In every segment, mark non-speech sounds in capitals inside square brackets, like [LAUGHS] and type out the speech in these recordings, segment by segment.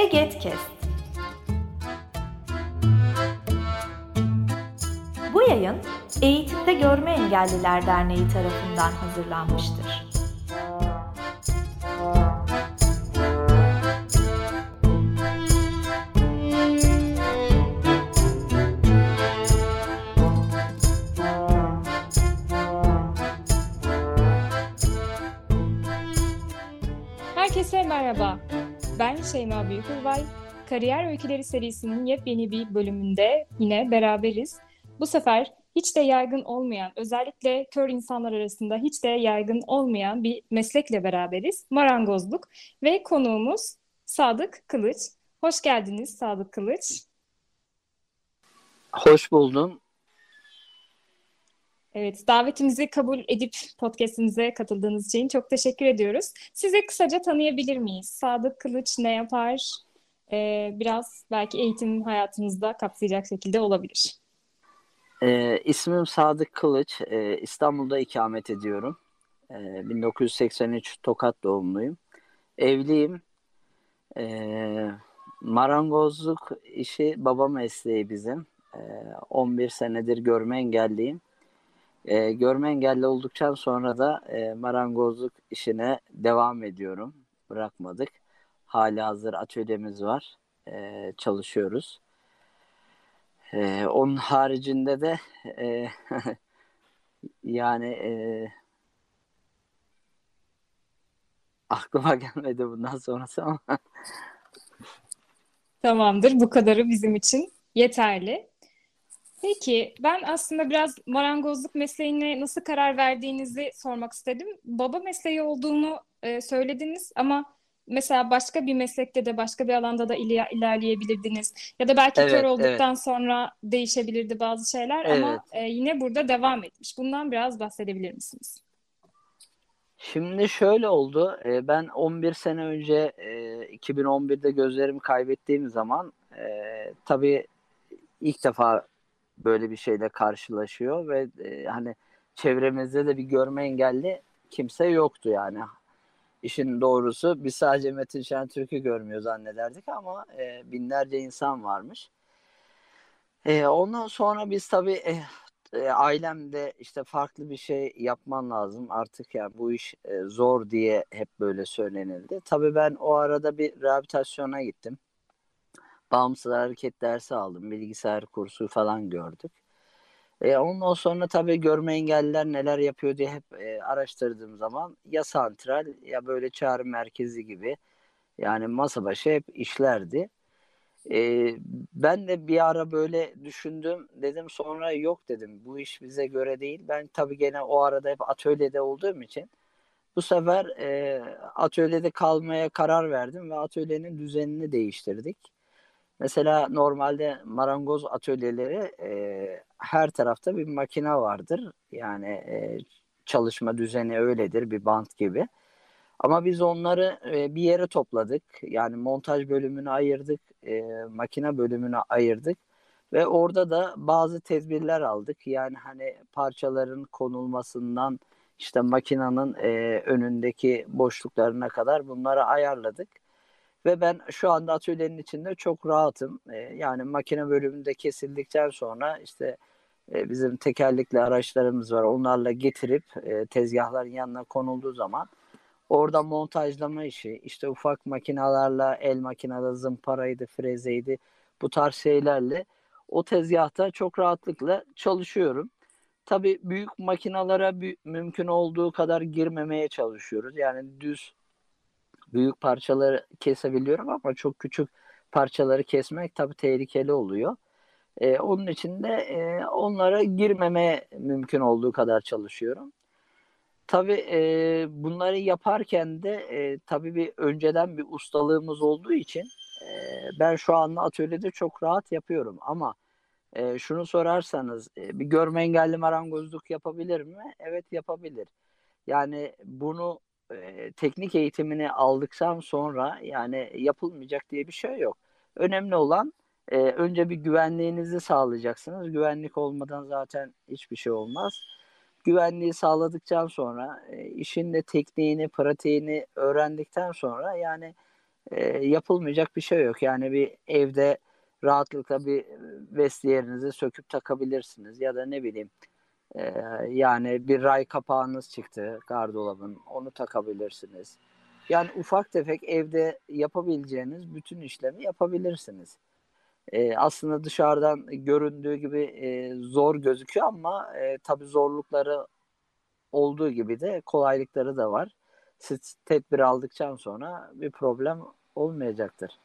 Egetkest. Bu yayın Eğitimde Görme Engelliler Derneği tarafından hazırlanmıştır. Herkese merhaba. Ben Şeyma Büyükürvay. Kariyer Öyküleri serisinin yepyeni bir bölümünde yine beraberiz. Bu sefer hiç de yaygın olmayan, özellikle kör insanlar arasında hiç de yaygın olmayan bir meslekle beraberiz. Marangozluk ve konuğumuz Sadık Kılıç. Hoş geldiniz Sadık Kılıç. Hoş buldum. Evet, davetimizi kabul edip podcastimize katıldığınız için çok teşekkür ediyoruz. Sizi kısaca tanıyabilir miyiz? Sadık Kılıç ne yapar? Ee, biraz belki eğitim hayatınızda kapsayacak şekilde olabilir. Ee, ismim Sadık Kılıç. Ee, İstanbul'da ikamet ediyorum. Ee, 1983 Tokat doğumluyum. Evliyim. Ee, marangozluk işi baba mesleği bizim. Ee, 11 senedir görme engelliyim. E, görme engelli olduktan sonra da e, marangozluk işine devam ediyorum. Bırakmadık. Hali hazır atölyemiz var. E, çalışıyoruz. E, onun haricinde de e, [LAUGHS] yani e, aklıma [LAUGHS] gelmedi bundan sonrası ama Tamamdır. Bu kadarı bizim için yeterli. Peki ben aslında biraz marangozluk mesleğine nasıl karar verdiğinizi sormak istedim. Baba mesleği olduğunu e, söylediniz ama mesela başka bir meslekte de başka bir alanda da iler- ilerleyebilirdiniz. Ya da belki Evet, kör olduktan evet. sonra değişebilirdi bazı şeyler ama Evet. e, yine burada devam etmiş. Bundan biraz bahsedebilir misiniz? Şimdi şöyle oldu. E, ben 11 sene önce e, 2011'de gözlerimi kaybettiğim zaman e, tabii ilk defa böyle bir şeyle karşılaşıyor ve e, hani çevremizde de bir görme engelli kimse yoktu yani. İşin doğrusu biz sadece Metin Şentürk'ü görmüyor zannederdik ama e, binlerce insan varmış. E, ondan sonra biz tabii e, e, ailemde işte farklı bir şey yapman lazım artık yani bu iş e, zor diye hep böyle söylenildi. Tabii ben o arada bir rehabilitasyona gittim. Bağımsız hareket dersi aldım. Bilgisayar kursu falan gördük. E, ondan sonra tabii görme engelliler neler yapıyor diye hep e, araştırdığım zaman ya santral ya böyle çağrı merkezi gibi yani masa başı hep işlerdi. E, ben de bir ara böyle düşündüm dedim sonra yok dedim bu iş bize göre değil. Ben tabii gene o arada hep atölyede olduğum için bu sefer e, atölyede kalmaya karar verdim ve atölyenin düzenini değiştirdik. Mesela normalde marangoz atölyeleri e, her tarafta bir makine vardır. Yani e, çalışma düzeni öyledir bir bant gibi. Ama biz onları e, bir yere topladık. Yani montaj bölümünü ayırdık, e, makine bölümünü ayırdık ve orada da bazı tedbirler aldık. Yani hani parçaların konulmasından işte makinenin e, önündeki boşluklarına kadar bunları ayarladık. Ve ben şu anda atölyenin içinde çok rahatım. E, yani makine bölümünde kesildikten sonra işte e, bizim tekerlekli araçlarımız var. Onlarla getirip e, tezgahların yanına konulduğu zaman orada montajlama işi, işte ufak makinalarla el makinede zımparaydı, frezeydi bu tarz şeylerle o tezgahta çok rahatlıkla çalışıyorum. Tabii büyük makinalara mümkün olduğu kadar girmemeye çalışıyoruz. Yani düz büyük parçaları kesebiliyorum ama çok küçük parçaları kesmek tabii tehlikeli oluyor. Ee, onun için de e, onlara girmemeye mümkün olduğu kadar çalışıyorum. Tabii e, bunları yaparken de e, tabii bir önceden bir ustalığımız olduğu için e, ben şu anda atölyede çok rahat yapıyorum. Ama e, şunu sorarsanız e, bir görme engelli marangozluk yapabilir mi? Evet yapabilir. Yani bunu teknik eğitimini aldıktan sonra yani yapılmayacak diye bir şey yok. Önemli olan e, önce bir güvenliğinizi sağlayacaksınız. Güvenlik olmadan zaten hiçbir şey olmaz. Güvenliği sağladıktan sonra e, işin de tekniğini, pratiğini öğrendikten sonra yani e, yapılmayacak bir şey yok. Yani bir evde rahatlıkla bir vestiyerinizi söküp takabilirsiniz ya da ne bileyim e, yani bir ray kapağınız çıktı gardırobun onu takabilirsiniz. Yani ufak tefek evde yapabileceğiniz bütün işlemi yapabilirsiniz. E, aslında dışarıdan göründüğü gibi e, zor gözüküyor ama e, tabii zorlukları olduğu gibi de kolaylıkları da var. Siz tedbir aldıktan sonra bir problem olmayacaktır.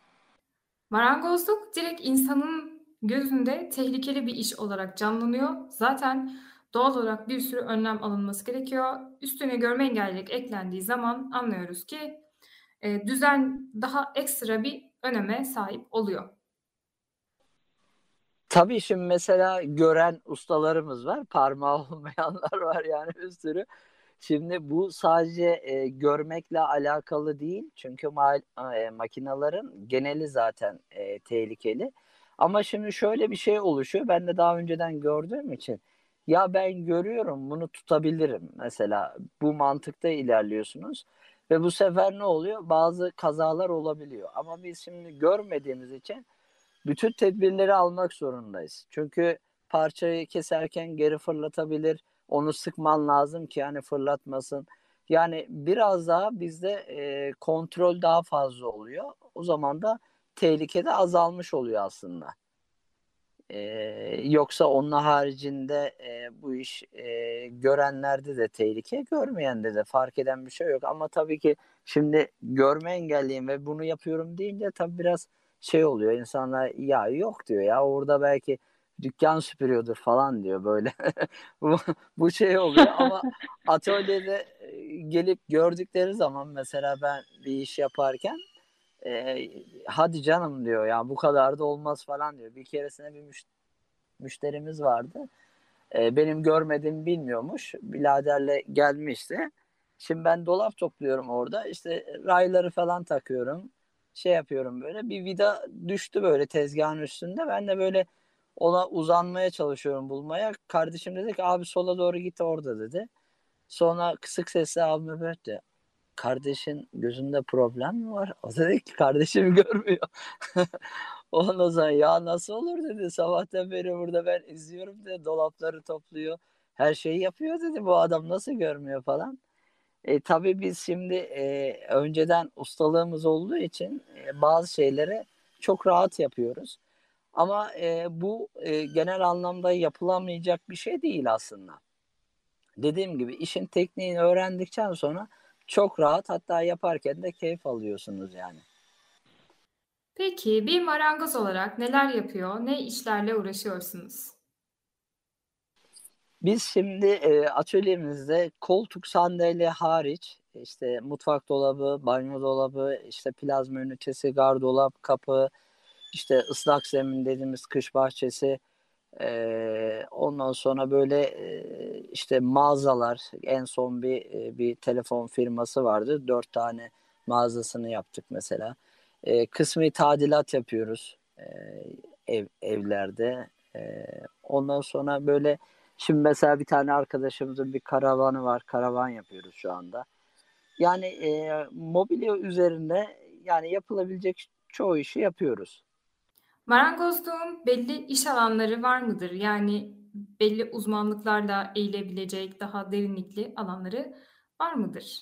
Marangozluk direkt insanın gözünde tehlikeli bir iş olarak canlanıyor. Zaten doğal olarak bir sürü önlem alınması gerekiyor. Üstüne görme engellilik eklendiği zaman anlıyoruz ki e, düzen daha ekstra bir öneme sahip oluyor. Tabii şimdi mesela gören ustalarımız var, parmağı [LAUGHS] olmayanlar var yani bir sürü. Şimdi bu sadece e, görmekle alakalı değil. Çünkü ma- e, makinelerin geneli zaten e, tehlikeli. Ama şimdi şöyle bir şey oluşuyor. Ben de daha önceden gördüğüm için. Ya ben görüyorum bunu tutabilirim. Mesela bu mantıkta ilerliyorsunuz. Ve bu sefer ne oluyor? Bazı kazalar olabiliyor. Ama biz şimdi görmediğimiz için bütün tedbirleri almak zorundayız. Çünkü parçayı keserken geri fırlatabilir. Onu sıkman lazım ki yani fırlatmasın. Yani biraz daha bizde e, kontrol daha fazla oluyor. O zaman da tehlike de azalmış oluyor aslında. E, yoksa onun haricinde e, bu iş e, görenlerde de tehlike, görmeyende de fark eden bir şey yok. Ama tabii ki şimdi görme engelliyim ve bunu yapıyorum deyince tabii biraz şey oluyor. İnsanlar ya yok diyor ya orada belki dükkan süpürüyordur falan diyor böyle. [LAUGHS] bu, bu şey oluyor ama [LAUGHS] atölyede gelip gördükleri zaman mesela ben bir iş yaparken e, hadi canım diyor ya bu kadar da olmaz falan diyor. Bir keresine bir müş- müşterimiz vardı. E, benim görmediğimi bilmiyormuş. Biladerle gelmişti. Şimdi ben dolap topluyorum orada. İşte rayları falan takıyorum. Şey yapıyorum böyle. Bir vida düştü böyle tezgahın üstünde. Ben de böyle ona uzanmaya çalışıyorum bulmaya. Kardeşim dedi ki abi sola doğru git orada dedi. Sonra kısık sesle abime böyle kardeşin gözünde problem mi var? O dedi ki kardeşim görmüyor. [LAUGHS] Ondan sonra ya nasıl olur dedi. Sabahtan beri burada ben izliyorum dedi. Dolapları topluyor. Her şeyi yapıyor dedi. Bu adam nasıl görmüyor falan. E, tabii biz şimdi e, önceden ustalığımız olduğu için e, bazı şeyleri çok rahat yapıyoruz. Ama e, bu e, genel anlamda yapılamayacak bir şey değil aslında. Dediğim gibi işin tekniğini öğrendikten sonra çok rahat hatta yaparken de keyif alıyorsunuz yani. Peki bir marangoz olarak neler yapıyor, ne işlerle uğraşıyorsunuz? Biz şimdi e, atölyemizde koltuk sandalye hariç işte mutfak dolabı, banyo dolabı, işte plazma ünitesi, gardırop, kapı, işte ıslak zemin dediğimiz kış bahçesi, e, ondan sonra böyle e, işte mağazalar, en son bir e, bir telefon firması vardı, dört tane mağazasını yaptık mesela. E, kısmi tadilat yapıyoruz e, ev evlerde. E, ondan sonra böyle Şimdi mesela bir tane arkadaşımızın bir karavanı var. Karavan yapıyoruz şu anda. Yani e, mobilya üzerinde yani yapılabilecek çoğu işi yapıyoruz. Marangozluğun belli iş alanları var mıdır? Yani belli uzmanlıklarla eğilebilecek daha derinlikli alanları var mıdır?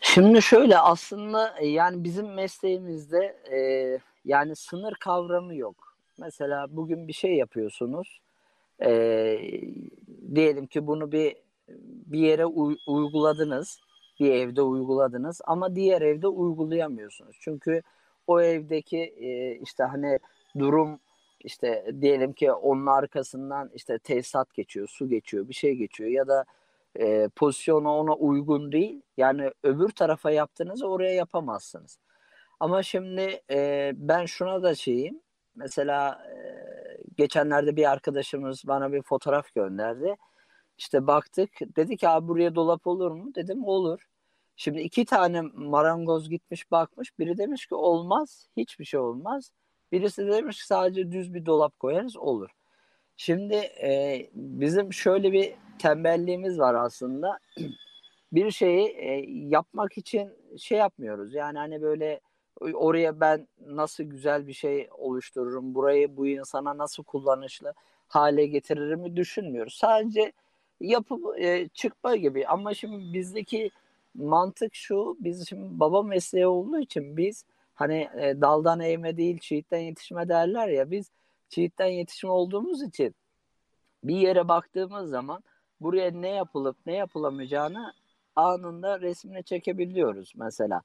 Şimdi şöyle aslında e, yani bizim mesleğimizde e, yani sınır kavramı yok. Mesela bugün bir şey yapıyorsunuz. E, diyelim ki bunu bir bir yere uy- uyguladınız, bir evde uyguladınız ama diğer evde uygulayamıyorsunuz. Çünkü o evdeki e, işte hani durum işte diyelim ki onun arkasından işte tesisat geçiyor, su geçiyor, bir şey geçiyor ya da e, pozisyonu ona uygun değil. Yani öbür tarafa yaptığınızı oraya yapamazsınız. Ama şimdi e, ben şuna da şeyim. Mesela e, geçenlerde bir arkadaşımız bana bir fotoğraf gönderdi. İşte baktık. Dedi ki abi buraya dolap olur mu? Dedim olur. Şimdi iki tane marangoz gitmiş bakmış. Biri demiş ki olmaz. Hiçbir şey olmaz. Birisi de demiş ki sadece düz bir dolap koyarız olur. Şimdi e, bizim şöyle bir tembelliğimiz var aslında. [CLEARS THROAT] bir şeyi e, yapmak için şey yapmıyoruz. Yani hani böyle oraya ben nasıl güzel bir şey oluştururum, burayı bu insana nasıl kullanışlı hale getiririm düşünmüyoruz. Sadece yapıp e, çıkma gibi. Ama şimdi bizdeki mantık şu, biz şimdi baba mesleği olduğu için biz hani e, daldan eğme değil çiğitten yetişme derler ya biz çiğitten yetişme olduğumuz için bir yere baktığımız zaman buraya ne yapılıp ne yapılamayacağını anında resmine çekebiliyoruz mesela.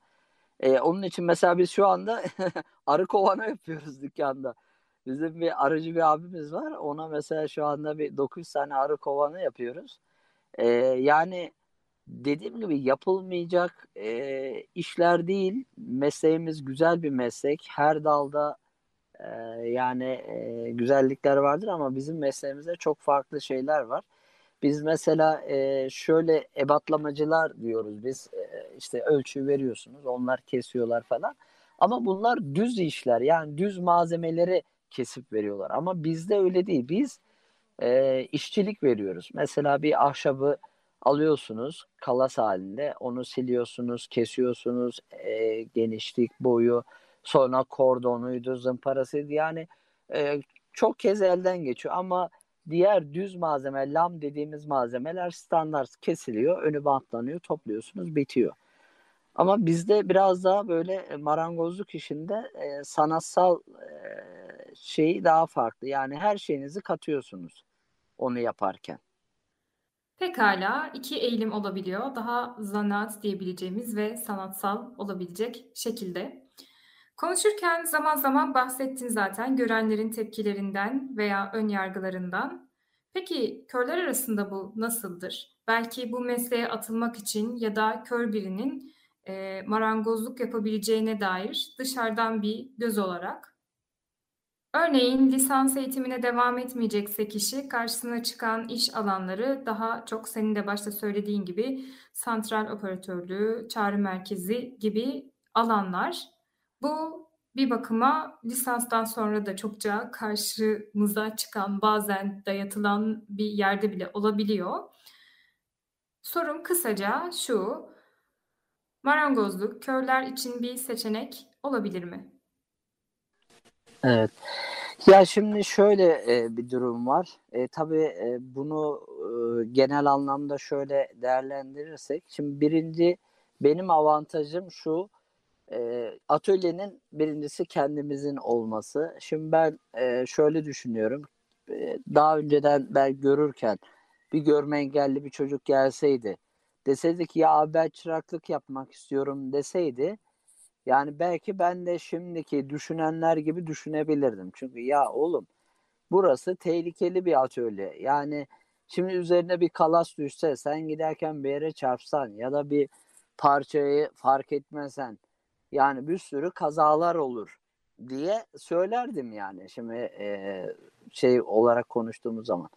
E, onun için mesela biz şu anda [LAUGHS] arı kovanı yapıyoruz dükkanda. Bizim bir arıcı bir abimiz var. Ona mesela şu anda bir 900 tane arı kovanı yapıyoruz. E, yani dediğim gibi yapılmayacak e, işler değil. Mesleğimiz güzel bir meslek. Her dalda e, yani e, güzellikler vardır ama bizim mesleğimizde çok farklı şeyler var. Biz mesela e, şöyle ebatlamacılar diyoruz biz. E, işte ölçü veriyorsunuz, onlar kesiyorlar falan. Ama bunlar düz işler. Yani düz malzemeleri kesip veriyorlar. Ama bizde öyle değil. Biz e, işçilik veriyoruz. Mesela bir ahşabı alıyorsunuz kalas halinde. Onu siliyorsunuz, kesiyorsunuz. E, genişlik, boyu, sonra kordonuydu, zımparasıydı. Yani e, çok kez elden geçiyor ama diğer düz malzeme, lam dediğimiz malzemeler standart kesiliyor, önü bantlanıyor, topluyorsunuz, bitiyor. Ama bizde biraz daha böyle marangozluk işinde e, sanatsal e, şeyi daha farklı. Yani her şeyinizi katıyorsunuz onu yaparken. Pekala iki eğilim olabiliyor. Daha zanaat diyebileceğimiz ve sanatsal olabilecek şekilde. Konuşurken zaman zaman bahsettin zaten görenlerin tepkilerinden veya ön yargılarından. Peki körler arasında bu nasıldır? Belki bu mesleğe atılmak için ya da kör birinin e, marangozluk yapabileceğine dair dışarıdan bir göz olarak. Örneğin lisans eğitimine devam etmeyecekse kişi karşısına çıkan iş alanları daha çok senin de başta söylediğin gibi santral operatörlüğü, çağrı merkezi gibi alanlar. Bu bir bakıma lisanstan sonra da çokça karşımıza çıkan bazen dayatılan bir yerde bile olabiliyor. Sorum kısaca şu. Marangozluk körler için bir seçenek olabilir mi? Evet. Ya şimdi şöyle e, bir durum var. E, tabii e, bunu e, genel anlamda şöyle değerlendirirsek. Şimdi birinci benim avantajım şu. E, atölyenin birincisi kendimizin olması. Şimdi ben e, şöyle düşünüyorum. E, daha önceden ben görürken bir görme engelli bir çocuk gelseydi deseydi ki ya abi ben çıraklık yapmak istiyorum deseydi yani belki ben de şimdiki düşünenler gibi düşünebilirdim. Çünkü ya oğlum burası tehlikeli bir atölye. Yani şimdi üzerine bir kalas düşse sen giderken bir yere çarpsan ya da bir parçayı fark etmesen yani bir sürü kazalar olur diye söylerdim yani şimdi e, şey olarak konuştuğumuz zaman.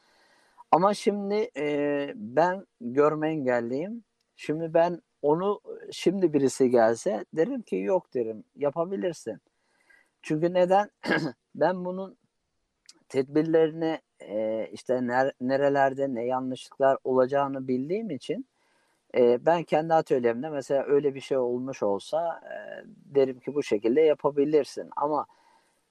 Ama şimdi e, ben görme engelliyim. Şimdi ben onu şimdi birisi gelse derim ki yok derim yapabilirsin. Çünkü neden? [CLEARS THROAT] ben bunun tedbirlerini e, işte ner, nerelerde ne yanlışlıklar olacağını bildiğim için e, ben kendi atölyemde mesela öyle bir şey olmuş olsa e, derim ki bu şekilde yapabilirsin. Ama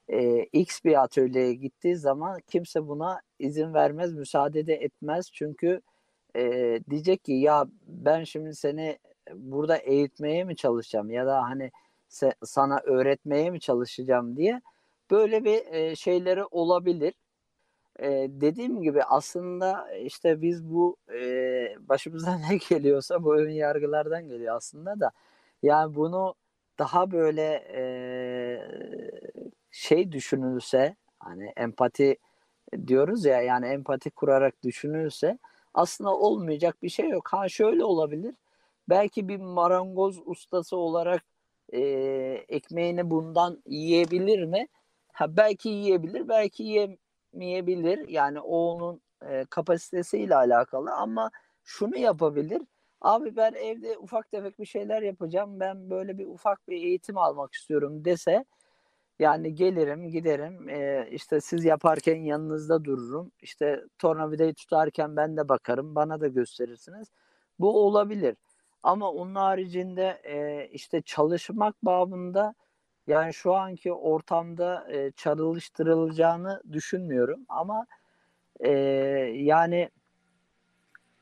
e, X bir atölyeye gittiği zaman kimse buna izin vermez, müsaade de etmez. Çünkü e, diyecek ki ya ben şimdi seni burada eğitmeye mi çalışacağım ya da hani sana öğretmeye mi çalışacağım diye böyle bir e, şeyleri olabilir. E, dediğim gibi aslında işte biz bu e, başımıza [LAUGHS] ne geliyorsa bu ön yargılardan geliyor aslında da yani bunu daha böyle e, şey düşünülse hani empati diyoruz ya yani empati kurarak düşünülse aslında olmayacak bir şey yok. Ha şöyle olabilir. Belki bir marangoz ustası olarak e, ekmeğini bundan yiyebilir mi? Ha belki yiyebilir, belki yemeyebilir. Yani o onun e, kapasitesiyle alakalı ama şunu yapabilir. Abi ben evde ufak tefek bir şeyler yapacağım. Ben böyle bir ufak bir eğitim almak istiyorum dese yani gelirim, giderim. E, işte siz yaparken yanınızda dururum. İşte tornavidayı tutarken ben de bakarım. Bana da gösterirsiniz. Bu olabilir. Ama onun haricinde e, işte çalışmak babında yani şu anki ortamda e, çalıştırılacağını düşünmüyorum ama e, yani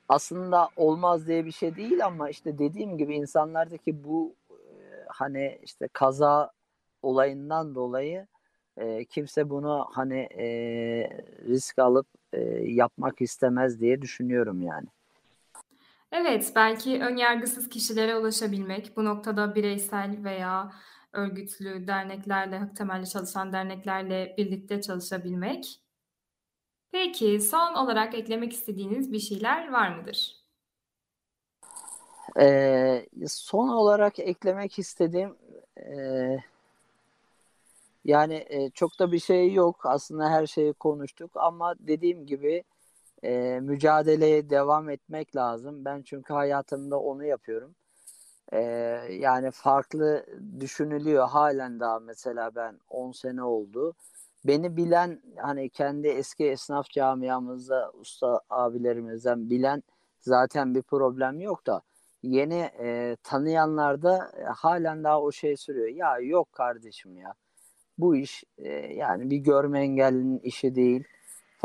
aslında olmaz diye bir şey değil ama işte dediğim gibi insanlardaki bu e, hani işte kaza olayından dolayı e, kimse bunu hani e, risk alıp e, yapmak istemez diye düşünüyorum yani. Evet, belki önyargısız kişilere ulaşabilmek, bu noktada bireysel veya örgütlü derneklerle, hak temelli çalışan derneklerle birlikte çalışabilmek. Peki, son olarak eklemek istediğiniz bir şeyler var mıdır? Ee, son olarak eklemek istediğim e, yani e, çok da bir şey yok. Aslında her şeyi konuştuk ama dediğim gibi e, mücadeleye devam etmek lazım. Ben çünkü hayatımda onu yapıyorum. E, yani farklı düşünülüyor halen daha mesela ben 10 sene oldu. Beni bilen hani kendi eski esnaf camiamızda usta abilerimizden bilen zaten bir problem yok da yeni e, tanıyanlarda e, halen daha o şey sürüyor. Ya yok kardeşim ya bu iş e, yani bir görme engellinin işi değil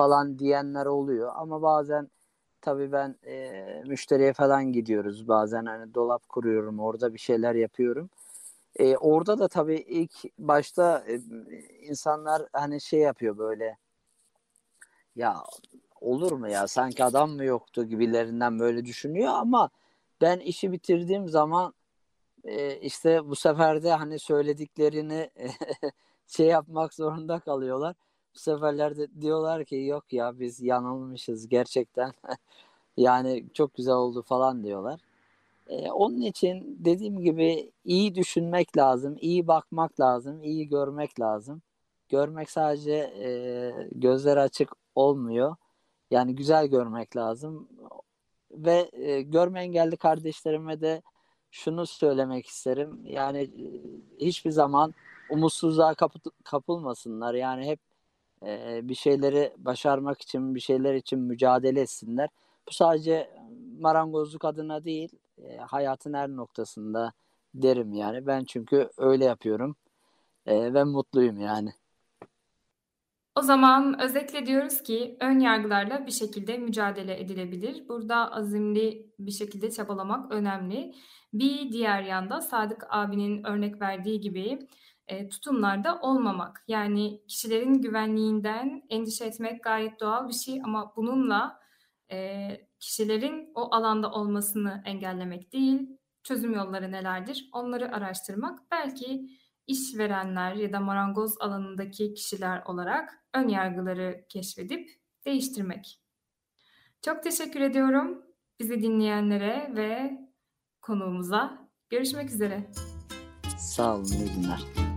falan diyenler oluyor. Ama bazen tabii ben e, müşteriye falan gidiyoruz bazen hani dolap kuruyorum orada bir şeyler yapıyorum. E, orada da tabii ilk başta e, insanlar hani şey yapıyor böyle ya olur mu ya sanki adam mı yoktu gibilerinden böyle düşünüyor ama ben işi bitirdiğim zaman e, işte bu sefer de hani söylediklerini [LAUGHS] şey yapmak zorunda kalıyorlar. Bu seferler de diyorlar ki yok ya biz yanılmışız gerçekten. [LAUGHS] yani çok güzel oldu falan diyorlar. Ee, onun için dediğim gibi iyi düşünmek lazım, iyi bakmak lazım, iyi görmek lazım. Görmek sadece e, gözler açık olmuyor. Yani güzel görmek lazım. Ve e, görme engelli kardeşlerime de şunu söylemek isterim. Yani e, hiçbir zaman umutsuzluğa kapı- kapılmasınlar. Yani hep e, bir şeyleri başarmak için, bir şeyler için mücadele etsinler. Bu sadece marangozluk adına değil, e, hayatın her noktasında derim yani. Ben çünkü öyle yapıyorum e, ve mutluyum yani. O zaman özetle diyoruz ki ön yargılarla bir şekilde mücadele edilebilir. Burada azimli bir şekilde çabalamak önemli. Bir diğer yanda Sadık abinin örnek verdiği gibi e, tutumlarda olmamak. Yani kişilerin güvenliğinden endişe etmek gayet doğal bir şey ama bununla e, kişilerin o alanda olmasını engellemek değil, çözüm yolları nelerdir onları araştırmak. Belki işverenler ya da marangoz alanındaki kişiler olarak ön yargıları keşfedip değiştirmek. Çok teşekkür ediyorum bizi dinleyenlere ve konuğumuza. Görüşmek üzere. Sağ olun, iyi günler.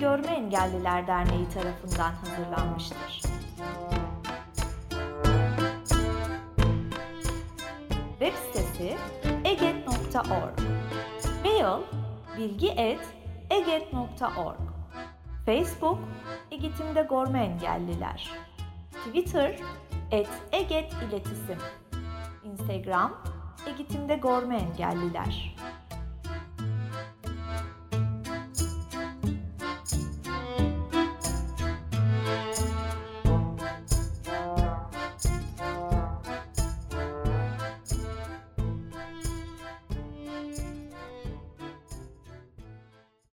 Görme Engelliler Derneği tarafından hazırlanmıştır. Web sitesi eget.org Mail bilgi.eget.org Facebook Eğitimde Görme Engelliler. Twitter et Eget İletisim. Instagram Eğitimde Görme Engelliler